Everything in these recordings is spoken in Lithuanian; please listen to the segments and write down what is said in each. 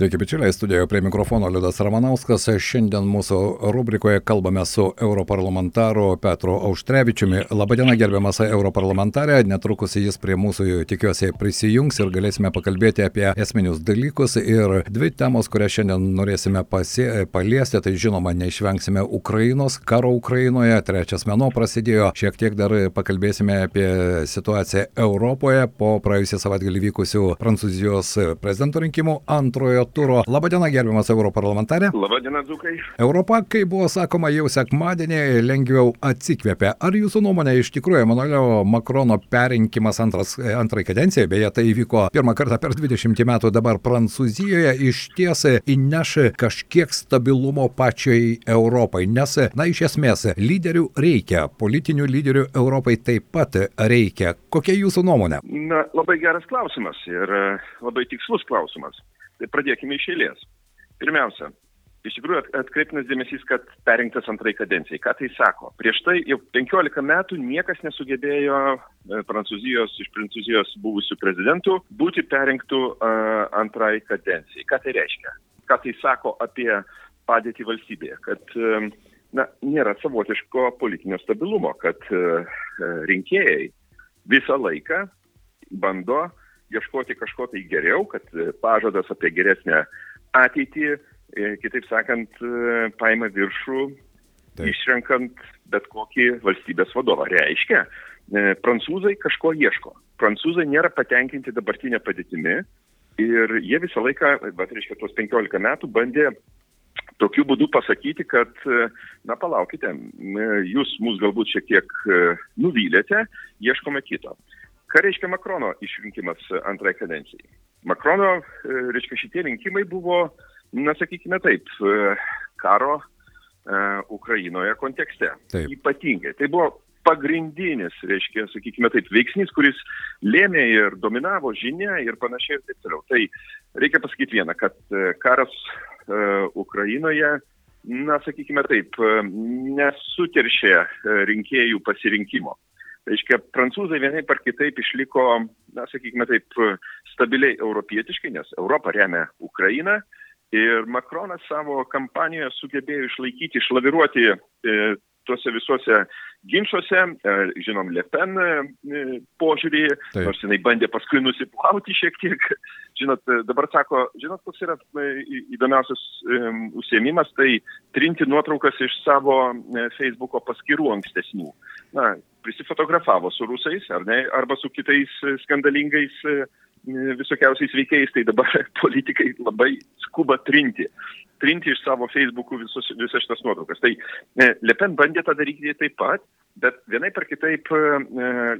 Sveiki, bičiuliai, studijoje prie mikrofono Liudas Ramanauskas. Šiandien mūsų rubrikoje kalbame su europarlamentaru Petru Auštrevičiumi. Labadiena, gerbiamas europarlamentarė. Netrukus jis prie mūsų tikiuosi prisijungs ir galėsime pakalbėti apie esminius dalykus. Ir dvi temos, kurias šiandien norėsime pasie, paliesti, tai žinoma, neišvengsime Ukrainos, karo Ukrainoje. Trečias mėno prasidėjo. Šiek tiek dar pakalbėsime apie situaciją Europoje po praėjusią savaitgalį vykusių Prancūzijos prezidento rinkimų antrojo turo. Labadiena, gerbiamas europarlamentarė. Labadiena, Dzukai. Europa, kaip buvo sakoma, jau sekmadienį lengviau atsikvėpė. Ar jūsų nuomonė iš tikrųjų Emanuelio Makrono perinkimas antras, antrai kadencijai, beje, tai įvyko pirmą kartą per 20 metų dabar Prancūzijoje, iš ties įneš kažkiek stabilumo pačiai Europai, nes, na, iš esmės, lyderių reikia, politinių lyderių Europai taip pat reikia. Kokia jūsų nuomonė? Na, labai geras klausimas ir labai tikslus klausimas. Tai pradėkime iš eilės. Pirmiausia, iš tikrųjų atkreiptinas dėmesys, kad perinktas antrai kadencijai. Ką tai sako? Prieš tai jau 15 metų niekas nesugebėjo e, Prancūzijos, iš Prancūzijos buvusių prezidentų būti perinktų uh, antrai kadencijai. Ką tai reiškia? Ką tai sako apie padėtį valstybėje? Kad uh, na, nėra savotiško politinio stabilumo, kad uh, rinkėjai visą laiką bando ieškoti kažko tai geriau, kad e, pažadas apie geresnę ateitį, e, kitaip sakant, e, paima viršų, Taip. išrenkant bet kokį valstybės vadovą. Reiškia, prancūzai kažko ieško. Prancūzai nėra patenkinti dabartinę padėtimi ir jie visą laiką, bet reiškia, tuos 15 metų bandė tokiu būdu pasakyti, kad, na palaukite, jūs mus galbūt šiek tiek nuvylėte, ieškome kito. Ką reiškia Makrono išrinkimas antrai kadencijai? Makrono, e, reiškia, šitie rinkimai buvo, na, sakykime taip, e, karo uh, Ukrainoje kontekste. Taip. Ypatingai. Tai buvo pagrindinis, reiškia, sakykime taip, veiksnys, kuris lėmė ir dominavo žinia ir panašiai ir taip toliau. Tai reikia pasakyti vieną, kad karas Ukrainoje, na, sakykime taip, nesuteršė rinkėjų pasirinkimo. Reiškia, prancūzai vienai par kitaip išliko, na, sakykime taip, stabiliai europietiškai, nes Europą remia Ukraina. Ir Makronas savo kampanijoje sugebėjo išlaikyti, išlaviruoti e, tuose visuose ginčiuose, e, žinom, Le Pen e, požiūrį, Taip. nors jinai bandė paskui nusiplauti šiek tiek. Žinot, e, dabar sako, žinot, koks yra įdomiausias um, užsiemimas, tai trinti nuotraukas iš savo Facebooko paskirų ankstesnių. Na, prisifotografavo su rusais, ar ne, arba su kitais skandalingais visokiausiais veikėjais, tai dabar politikai labai skuba trinti trinti iš savo Facebook'ų visas šitas nuotraukas. Tai e, Le Pen bandė tą daryti taip pat, bet vienai per kitaip e,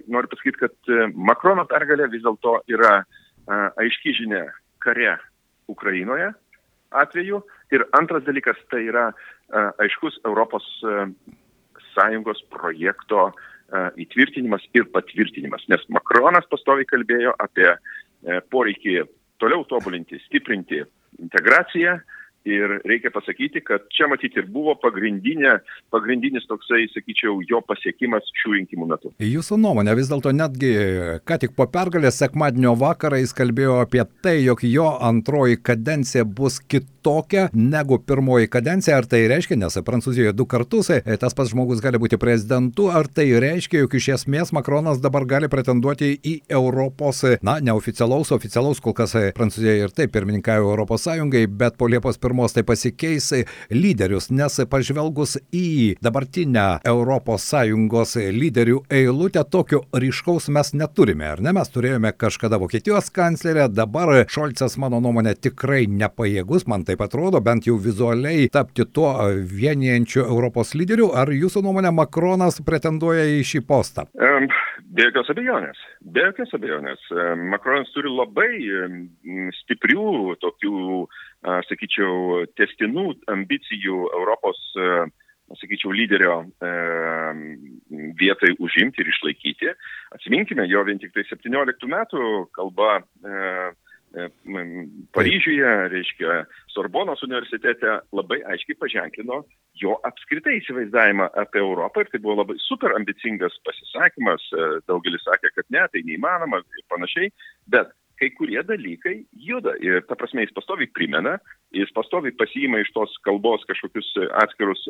noriu pasakyti, kad e, Makrono pergalė vis dėlto yra e, aiški žinia kare Ukrainoje atveju. Ir antras dalykas tai yra e, aiškus Europos e, Sąjungos projekto e, įtvirtinimas ir patvirtinimas. Nes Makronas pastoviai kalbėjo apie e, poreikį toliau tobulinti, stiprinti integraciją, Ir reikia pasakyti, kad čia matyti ir buvo pagrindinė, pagrindinis toksai, sakyčiau, jo pasiekimas šių rinkimų metu. Jūsų nuomonė vis dėlto netgi, ką tik po pergalės sekmadienio vakarą jis kalbėjo apie tai, jog jo antroji kadencija bus kitokia negu pirmoji kadencija. Ar tai reiškia, nes Prancūzijoje du kartus e, tas pats žmogus gali būti prezidentu, ar tai reiškia, jog iš esmės Makronas dabar gali pretenduoti į Europos, na, neoficialaus, oficialaus, kol kas Prancūzija ir taip pirmininkavo Europos Sąjungai, bet po Liepos 1 pirmos tai pasikeis lyderius, nes pažvelgus į dabartinę ES lyderių eilutę, tokio ryškaus mes neturime, ar ne? Mes turėjome kažkada Vokietijos kanclerę, dabar Šolcas, mano nuomonė, tikrai nepajėgus, man taip atrodo, bent jau vizualiai tapti tuo vienijančiu Europos lyderiu. Ar jūsų nuomonė Makronas pretenduoja į šį postą? Um, be jokios abejonės. Be jokios abejonės. Makronas turi labai stiprių tokių aš sakyčiau, testinų ambicijų Europos, sakyčiau, lyderio vietai užimti ir išlaikyti. Atsiminkime, jo vien tik tai 17 metų kalba Paryžiuje, reiškia, Sorbonos universitete labai aiškiai paženklino jo apskritai įsivaizdavimą apie Europą ir tai buvo labai super ambicingas pasisakymas, daugelis sakė, kad ne, tai neįmanoma ir panašiai, bet kai kurie dalykai juda ir ta prasme jis pastoviai primena, jis pastoviai pasiima iš tos kalbos kažkokius atskirus,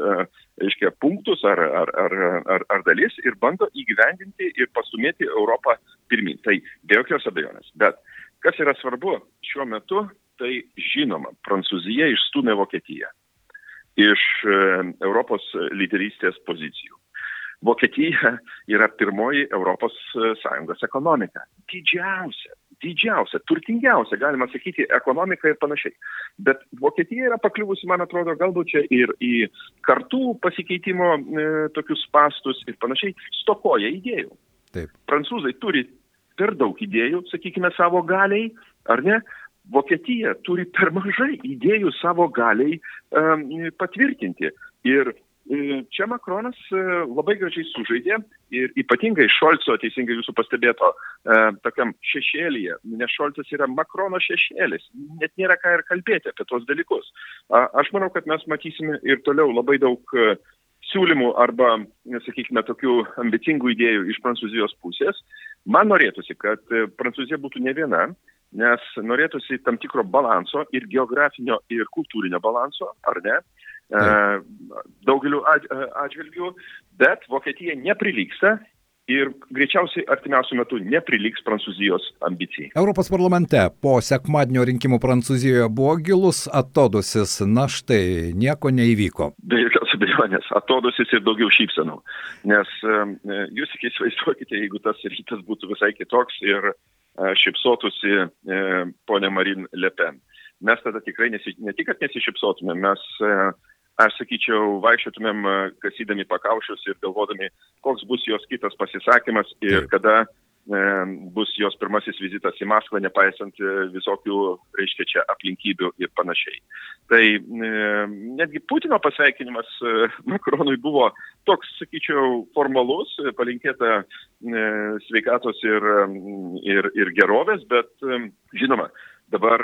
reiškia, punktus ar, ar, ar, ar, ar dalis ir bando įgyvendinti ir pastumėti Europą pirmin. Tai be jokios abejonės. Bet kas yra svarbu šiuo metu, tai žinoma, Prancūzija išstumė Vokietiją iš Europos lyderystės pozicijų. Vokietija yra pirmoji Sąjungos ekonomika. Didžiausia didžiausia, turtingiausia, galima sakyti, ekonomika ir panašiai. Bet Vokietija yra pakliuvusi, man atrodo, galbūt čia ir į kartų pasikeitimo e, tokius pastus ir panašiai, stokoja idėjų. Taip. Prancūzai turi per daug idėjų, sakykime, savo galiai, ar ne? Vokietija turi per mažai idėjų savo galiai um, patvirtinti. Ir čia Makronas e, labai gražiai sužaidė ir ypatingai Šolco, teisingai jūsų pastebėto, e, tokiam šešėlyje, nes Šolcas yra Makrono šešėlis, net nėra ką ir kalbėti apie tos dalykus. Aš manau, kad mes matysime ir toliau labai daug siūlymų arba, sakykime, tokių ambicingų idėjų iš Prancūzijos pusės. Man norėtųsi, kad Prancūzija būtų ne viena, nes norėtųsi tam tikro balanso ir geografinio, ir kultūrinio balanso, ar ne? Daugeliu atžvilgių, bet Vokietija neprilyksta ir greičiausiai artimiausių metų nepriliks Prancūzijos ambicijai. Europos parlamente po sekmadienio rinkimų Prancūzijoje buvo gilus atodusis, na štai, nieko neįvyko. Be jokios abejonės, atodusis ir daugiau šypsenų. Nes jūs tik įsivaizduokite, jeigu tas rytas būtų visai kitoks ir šypsotųsi ponė Marin Le Pen. Mes tada tikrai nesi, ne tik, kad nesišypsotume, mes aš sakyčiau, vaikščiotumėm kasydami pakaušius ir galvodami, koks bus jos kitas pasisakymas ir kada e, bus jos pirmasis vizitas į Maskvą, nepaisant e, visokių, reiškia, čia aplinkybių ir panašiai. Tai e, netgi Putino pasveikinimas Makronui buvo toks, sakyčiau, formalus, palinkėta sveikatos ir, ir, ir gerovės, bet žinoma, dabar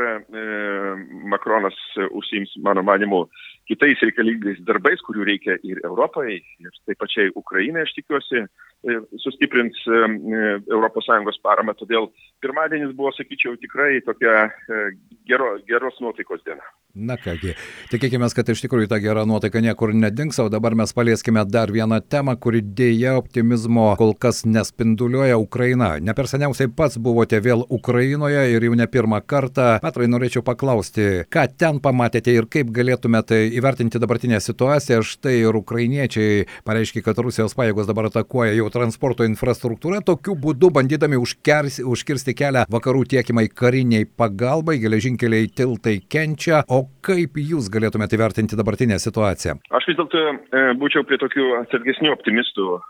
Makronas užsiims, mano manimu, kitais reikalingais darbais, kurių reikia ir Europai, ir taip pačiai Ukrainai, aš tikiuosi, e, sustiprins ES paramą. Todėl pirmadienis buvo, sakyčiau, tikrai tokia e, gero, geros nuotaikos diena. Na kągi, tikėkime, kad iš tikrųjų ta gera nuotaika niekur nedings, o dabar mes palieskime dar vieną temą, kuri dėja optimizmo kol kas nespinduliuoja Ukraina. Ne per seniausiai pats buvote vėl Ukrainoje ir jau ne pirmą kartą. Petrai, norėčiau paklausti, ką ten pamatėte ir kaip galėtumėte įvertinti dabartinę situaciją. Štai ir ukrainiečiai pareiškia, kad Rusijos pajėgos dabar atakuoja jau transporto infrastruktūrą, tokiu būdu bandydami užkersi, užkirsti kelią vakarų tiekimai kariniai pagalbai, geležinkeliai tiltai kenčia. O kaip jūs galėtumėte įvertinti dabartinę situaciją? Aš vis dėlto e, būčiau prie tokių atsargesnių optimistų e,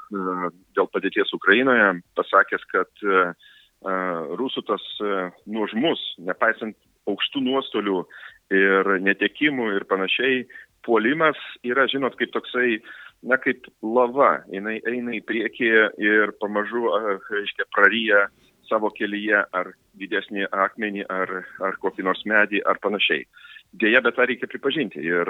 dėl padėties Ukrainoje, pasakęs, kad e, rusų tas nuožmus, nepaisant aukštų nuostolių ir netekimų ir panašiai, puolimas yra, žinot, kaip toksai, na, kaip lava. Jis eina į priekį ir pamažu, reiškia, praryja savo kelyje ar didesnį akmenį, ar, ar kokį nors medį, ar panašiai. Dėja, bet tą reikia pripažinti. Ir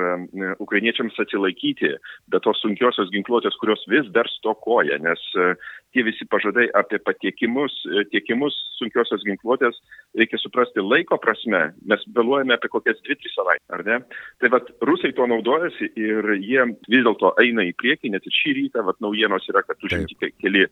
ukrainiečiams atsilaikyti be tos sunkiosios ginkluotės, kurios vis dar stokoja, nes e, tie visi pažadai apie patiekimus, e, tiekimus sunkiosios ginkluotės, reikia suprasti laiko prasme, mes vėluojame apie kokias 2-3 savaitės, ar ne? Tai vad, rusai tuo naudojasi ir jie vis dėlto eina į priekį, net ir šį rytą, vad, naujienos yra, kad užimti keli e,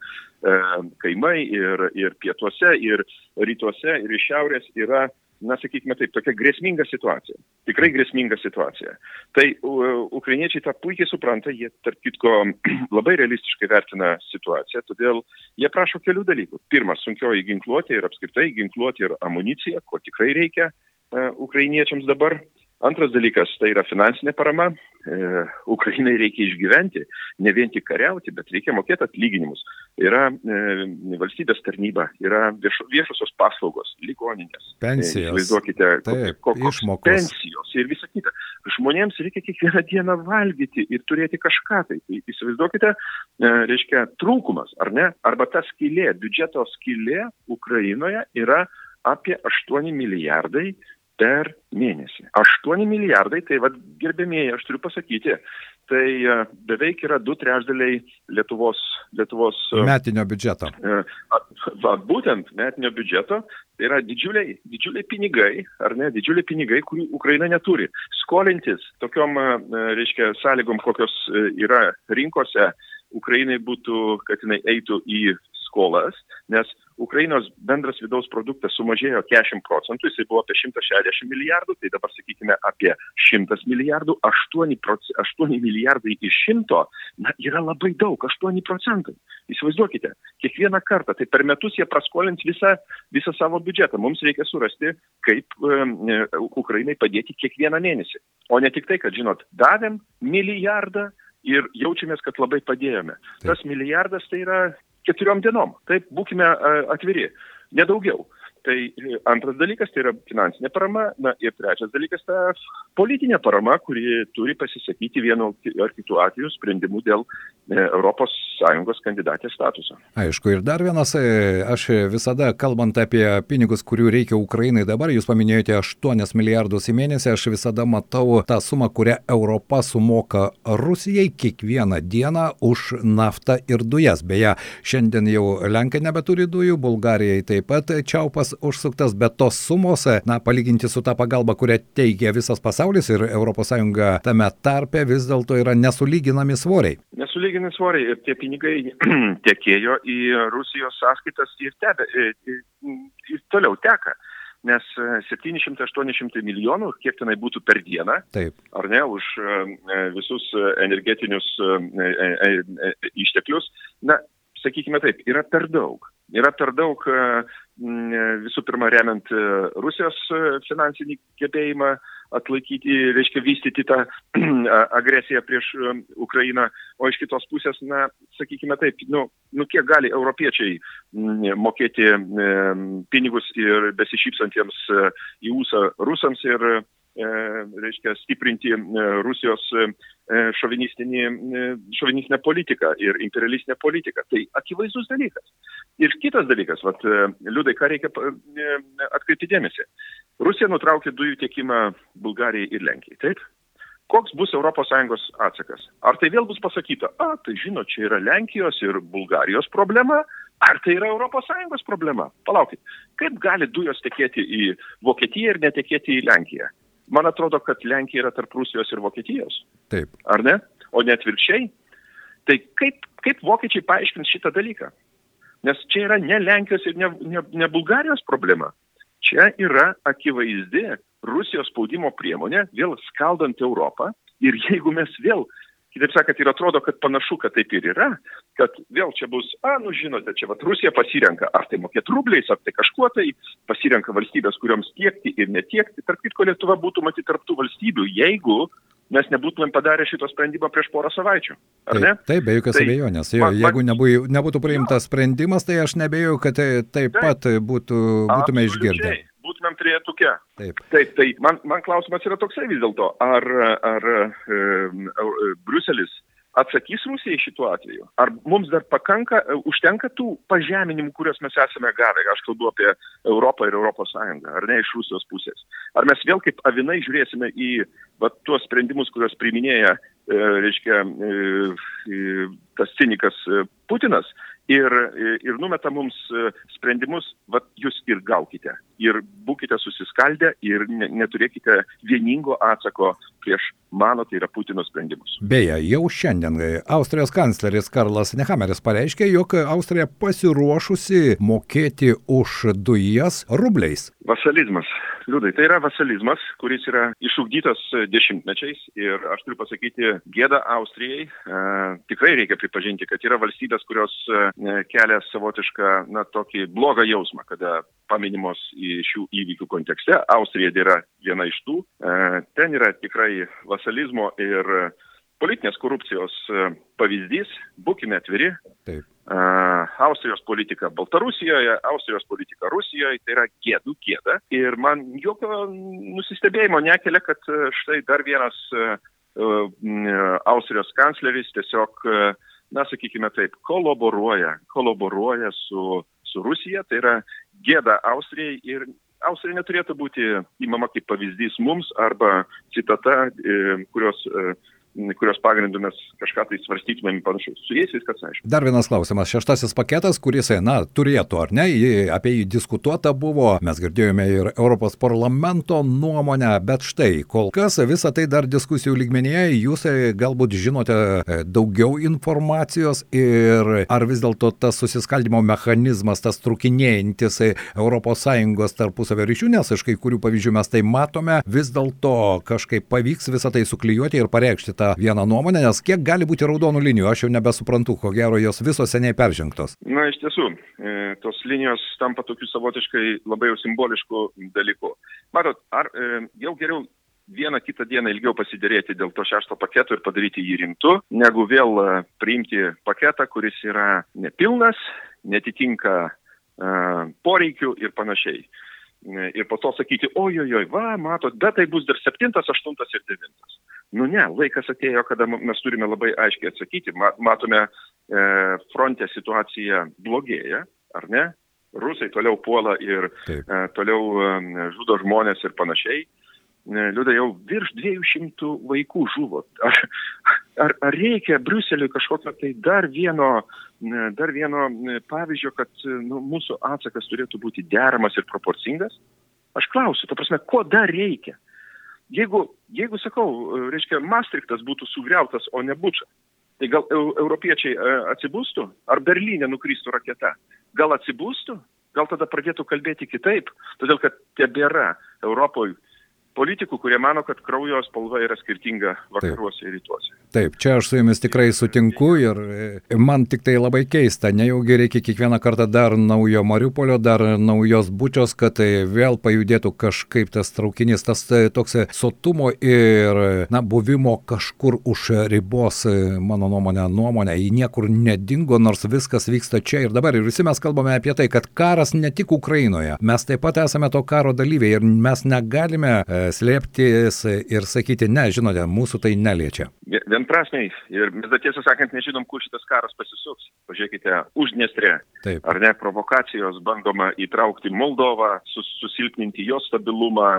kaimai ir, ir pietuose, ir rytuose, ir iš šiaurės yra na, sakykime taip, tokia grėsminga situacija. Tikrai grėsminga situacija. Tai uh, ukrainiečiai tą puikiai supranta, jie, tarp kitko, labai realistiškai vertina situaciją, todėl jie prašo kelių dalykų. Pirmas, sunkioji ginkluotė ir apskritai ginkluotė ir amunicija, ko tikrai reikia uh, ukrainiečiams dabar. Antras dalykas tai yra finansinė parama. E, Ukrainai reikia išgyventi, ne vien tik kariauti, bet reikia mokėti atlyginimus. Yra e, valstybės tarnyba, yra vieš, viešosios paslaugos, ligoninės. Pensijos. E, įsivaizduokite, Taip, kokios išmokos. pensijos ir visa kita. Žmonėms reikia kiekvieną dieną valgyti ir turėti kažką. Tai, tai įsivaizduokite, e, reiškia, trūkumas, ar ne? Arba ta skylė, biudžeto skylė Ukrainoje yra apie 8 milijardai per mėnesį. 8 milijardai, tai vad gerbėmėjai, aš turiu pasakyti, tai e, beveik yra du trešdaliai Lietuvos, Lietuvos e, metinio biudžeto. E, va, būtent metinio biudžeto, tai yra didžiuliai, didžiuliai pinigai, ar ne, didžiuliai pinigai, kurių Ukraina neturi. Skolintis tokiom, reiškia, sąlygom, kokios yra rinkose, Ukrainai būtų, kad jinai eitų į skolas, nes Ukrainos bendras vidaus produktas sumažėjo 40 procentų, jisai buvo apie 160 milijardų, tai dabar sakykime apie 100 milijardų, 8, proc... 8 milijardai iš 100, na, yra labai daug, 8 procentai. Įsivaizduokite, kiekvieną kartą, tai per metus jie praskolins visą, visą savo biudžetą. Mums reikia surasti, kaip e, Ukrainai padėti kiekvieną mėnesį. O ne tik tai, kad, žinot, davėm milijardą ir jaučiamės, kad labai padėjome. Taip. Tas milijardas tai yra keturiom dienom. Taip, būkime atviri, nedaugiau. Tai e, antras dalykas tai yra finansinė parama, na ir trečias dalykas ta politinė parama, kuri turi pasisakyti vienu ar kitu atveju sprendimu dėl ES kandidatės statuso. Aišku, ir dar vienas, e, aš visada kalbant apie pinigus, kurių reikia Ukrainai dabar, jūs paminėjote 8 milijardus į mėnesį, aš visada matau tą sumą, kurią Europa sumoka Rusijai kiekvieną dieną už naftą ir dujas. Beje, šiandien jau Lenkai nebeturi dujų, Bulgarijai taip pat čiaupas užsuktas, bet tos sumos, na, palyginti su ta pagalba, kurią teikia visas pasaulis ir ES tame tarpe, vis dėlto yra nesulyginami svoriai. Nesulyginami svoriai ir tie pinigai tekėjo į Rusijos sąskaitas ir, tebe, ir, ir toliau teka nes 700-800 milijonų, kiek tenai būtų per dieną, Taip. ar ne, už visus energetinius išteklius, na, sakykime taip, yra per daug. Yra per daug visų pirma remiant e, Rusijos e, finansinį gebėjimą atlaikyti, reiškia vystyti tą agresiją prieš e, Ukrainą, o iš kitos pusės, na, sakykime taip, nu, nu kiek gali europiečiai mokėti pinigus ir besišypsantiems į ūsą rusams ir E, reiškia, stiprinti e, Rusijos e, šovinistinę politiką ir imperialistinę politiką. Tai akivaizdus dalykas. Ir kitas dalykas, vat, liūdai, ką reikia atkreipti dėmesį. Rusija nutraukė dujų tiekimą Bulgarijai ir Lenkijai, taip? Koks bus ES atsakas? Ar tai vėl bus pasakyta, a, tai žinot, čia yra Lenkijos ir Bulgarijos problema, ar tai yra ES problema? Palaukit, kaip gali dujos tekėti į Vokietiją ir netekėti į Lenkiją? Man atrodo, kad Lenkija yra tarp Rusijos ir Vokietijos. Taip. Ar ne? O net virkščiai. Tai kaip, kaip vokiečiai paaiškins šitą dalyką? Nes čia yra ne Lenkijos ir ne, ne, ne Bulgarijos problema. Čia yra akivaizdi Rusijos spaudimo priemonė, vėl skaldant Europą. Ir jeigu mes vėl Kitaip sakant, ir atrodo, kad panašu, kad taip ir yra, kad vėl čia bus, a, nu žinote, čia vat Rusija pasirenka, ar tai mokėti rubliais, ar tai kažkuo tai, pasirenka valstybės, kuriuoms tiekti ir netiekti. Tarp kitko, Lietuva būtų matyti tarptų valstybių, jeigu mes nebūtumėm padarę šito sprendimo prieš porą savaičių. Ar taip, ne? Taip, be jokios tai, abejonės. Jo, man, jeigu nebūtų, nebūtų priimtas jo. sprendimas, tai aš nebejau, kad tai taip, taip pat būtų, būtume išgirdę būtumėm trejetuke. Taip. Taip, tai man, man klausimas yra toksai vis dėlto, ar, ar e, e, Bruselis atsakys Rusijai šituo atveju? Ar mums dar pakanka, e, užtenka tų pažeminimų, kuriuos mes esame gavę, aš kalbu apie Europą ir Europos Sąjungą, ar ne iš Rusijos pusės? Ar mes vėl kaip avinai žiūrėsime į va, tuos sprendimus, kuriuos priminėja, e, reiškia, e, tas cinikas e, Putinas, ir, ir numeta mums e, sprendimus, vat jūs ir gaukite. Ir būkite susiskaldę ir ne, neturėkite vieningo atsako prieš mano, tai yra Putino sprendimus. Beje, jau šiandien Austrijos kancleris Karlas Nehameris pareiškė, jog Austrija pasiruošusi mokėti už dujas rubliais. Vasalizmas. Liūdai, tai yra vasalizmas, kuris yra išugdytas dešimtmečiais ir aš turiu pasakyti gėdą Austrijai. E, tikrai reikia pripažinti, kad yra valstybės, kurios e, kelia savotišką, na, tokį blogą jausmą, kada paminimos į šių įvykių kontekste. Austrija yra viena iš tų. E, ten yra tikrai vasalizmo ir politinės korupcijos e, pavyzdys. Būkime atviri. Taip. E, Austrijos politika Baltarusijoje, Austrijos politika Rusijoje, tai yra gėdų gėda. Ir man jokio nusistebėjimo nekelia, kad štai dar vienas Austrijos kancleris tiesiog na, sakykime taip, kolaboruoja, kolaboruoja su, su Rusija, tai yra gėda Austrijai ir Austrija neturėtų būti įmama kaip pavyzdys mums arba citata, kurios kurios pagrindų mes kažką tai svarstytumėm panašiai. Su jais viskas aišku. Dar vienas klausimas. Šeštasis paketas, kuris, na, turėtų ar ne, apie jį diskutuota buvo, mes girdėjome ir Europos parlamento nuomonę, bet štai, kol kas visą tai dar diskusijų lygmenyje, jūs e, galbūt žinote e, daugiau informacijos ir ar vis dėlto tas susiskaldimo mechanizmas, tas trukinėjantis ES tarpusavio ryšių, nes iš kai kurių pavyzdžių mes tai matome, vis dėlto kažkaip pavyks visą tai suklyjuoti ir pareikšti tą tą vieną nuomonę, nes kiek gali būti raudonų linijų, aš jau nebesuprantu, ko gero jos visos seniai peržengtos. Na, iš tiesų, e, tos linijos tampa tokiu savotiškai labai jau simbolišku dalyku. Matot, ar e, jau geriau vieną kitą dieną ilgiau pasidėrėti dėl to šešto paketo ir padaryti jį rimtu, negu vėl e, priimti paketą, kuris yra nepilnas, netitinka uh, poreikių ir panašiai ir po to sakyti, ojojoj, va, matot, bet tai bus dar septintas, aštuntas ir devintas. Nu ne, laikas atėjo, kada mes turime labai aiškiai atsakyti. Matome, e, fronte situacija blogėja, ar ne? Rusai toliau puola ir Taip. e, toliau e, žudo žmonės ir panašiai. E, Liūdai jau virš 200 vaikų žuvo. Ar, ar, ar reikia Briuseliui kažkokio tai dar vieno dar vieno pavyzdžio, kad nu, mūsų atsakas turėtų būti deramas ir proporcingas? Aš klausiu, ta prasme, ko dar reikia? Jeigu, jeigu sakau, reiškia, Maastrichtas būtų sugriautas, o ne Buča, tai gal europiečiai e, atsibūstų? Ar Berlyne nukristų raketa? Gal atsibūstų? Gal tada pradėtų kalbėti kitaip? Todėl, kad tebėra Europoje politikų, kurie mano, kad kraujo spalva yra skirtinga vakaruose Taip. ir rytuose. Taip, čia aš su jumis tikrai sutinku ir e, man tik tai labai keista, nejaugi reikia kiekvieną kartą dar naujo Mariupolio, dar naujos bučios, kad tai vėl pajudėtų kažkaip tas traukinys, tas e, toks e, sotumo ir, na, buvimo kažkur už ribos, mano nuomonė, nuomonė, į niekur nedingo, nors viskas vyksta čia ir dabar. Ir visi mes kalbame apie tai, kad karas ne tik Ukrainoje, mes taip pat esame to karo dalyviai ir mes negalime slėptis ir sakyti, ne, žinote, mūsų tai neliečia. Vienprasmiai. Ir mes dar tiesą sakant nežinom, kur šitas karas pasisuks. Pažiūrėkite, užnestrė. Taip. Ar ne provokacijos bandoma įtraukti Moldovą, sus, susilpninti jos stabilumą,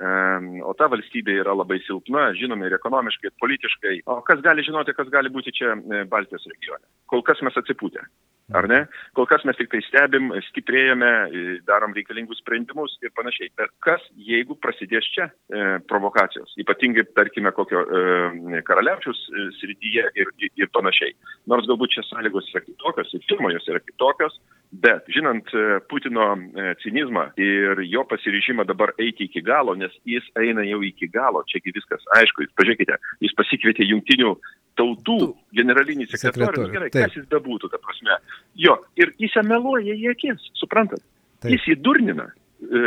o ta valstybė yra labai silpna, žinome, ir ekonomiškai, ir politiškai. O kas gali žinoti, kas gali būti čia e, Baltijos regione? Kol kas mes atsipūtę. Ar ne? Kol kas mes tik tai stebim, stiprėjame, darom reikalingus sprendimus ir panašiai. Bet kas, jeigu prasidės čia e, provokacijos, ypatingai, tarkime, kokio e, karaliaučiaus e, srityje ir, ir, ir panašiai. Nors galbūt čia sąlygos yra kitokios, ir firmos yra kitokios, bet žinant e, Putino e, cinizmą ir jo pasiryžimą dabar eiti iki galo, nes jis eina jau iki galo, čiagi viskas aišku, jūs pažiūrėkite, jis pasikvietė jungtinių tautų generalinį sekretorių, nu gerai, taip. kas jis bebūtų, ta prasme. Jo, ir jis meluoja į akis, suprantat? Taip. Jis įdurnina, e,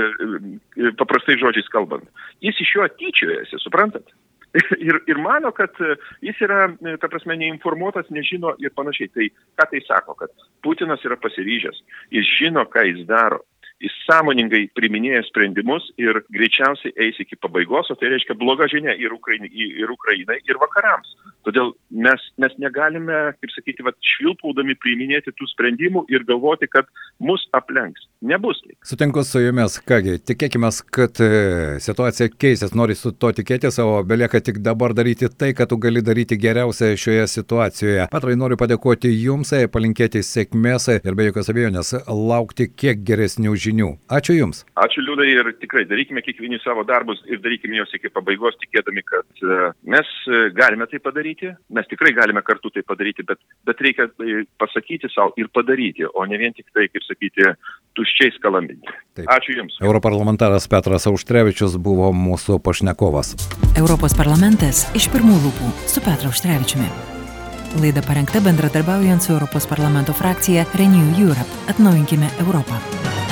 e, paprastai žodžiais kalbant. Jis iš jo tyčiojasi, suprantat? Ir, ir mano, kad jis yra, ta prasme, neinformuotas, nežino ir panašiai. Tai ką tai sako, kad Putinas yra pasiryžęs, jis žino, ką jis daro jis sąmoningai priminėja sprendimus ir greičiausiai eis iki pabaigos, o tai reiškia bloga žinia ir Ukrainai, ir, Ukrainai, ir vakarams. Todėl mes, mes negalime, kaip sakyti, vat, švilpaudami priiminėti tų sprendimų ir galvoti, kad mus aplenks. Nebus. Sutinku su jumis, kągi, tikėkime, kad e, situacija keisės, nori su to tikėtis, o belieka tik dabar daryti tai, kad tu gali daryti geriausia šioje situacijoje. Petrai, noriu padėkoti jums, palinkėti sėkmės ir be jokios abejonės laukti kiek geresnių žinių. Ačiū Jums. Ačiū Liūdai ir tikrai darykime kiekvieni savo darbus ir darykime juos iki pabaigos, tikėdami, kad e, mes galime tai padaryti, mes tikrai galime kartu tai padaryti, bet, bet reikia pasakyti savo ir padaryti, o ne vien tik tai, kaip sakyti, tuščiai skalambinti. Taip. Ačiū Jums. Europarlamentaras Petras Auštrevičius buvo mūsų pašnekovas. Europos parlamentas iš pirmų lūpų su Petru Auštrevičiumi. Laida parengta bendradarbiaujant su Europos parlamento frakcija Renew Europe. Atnaujinkime Europą.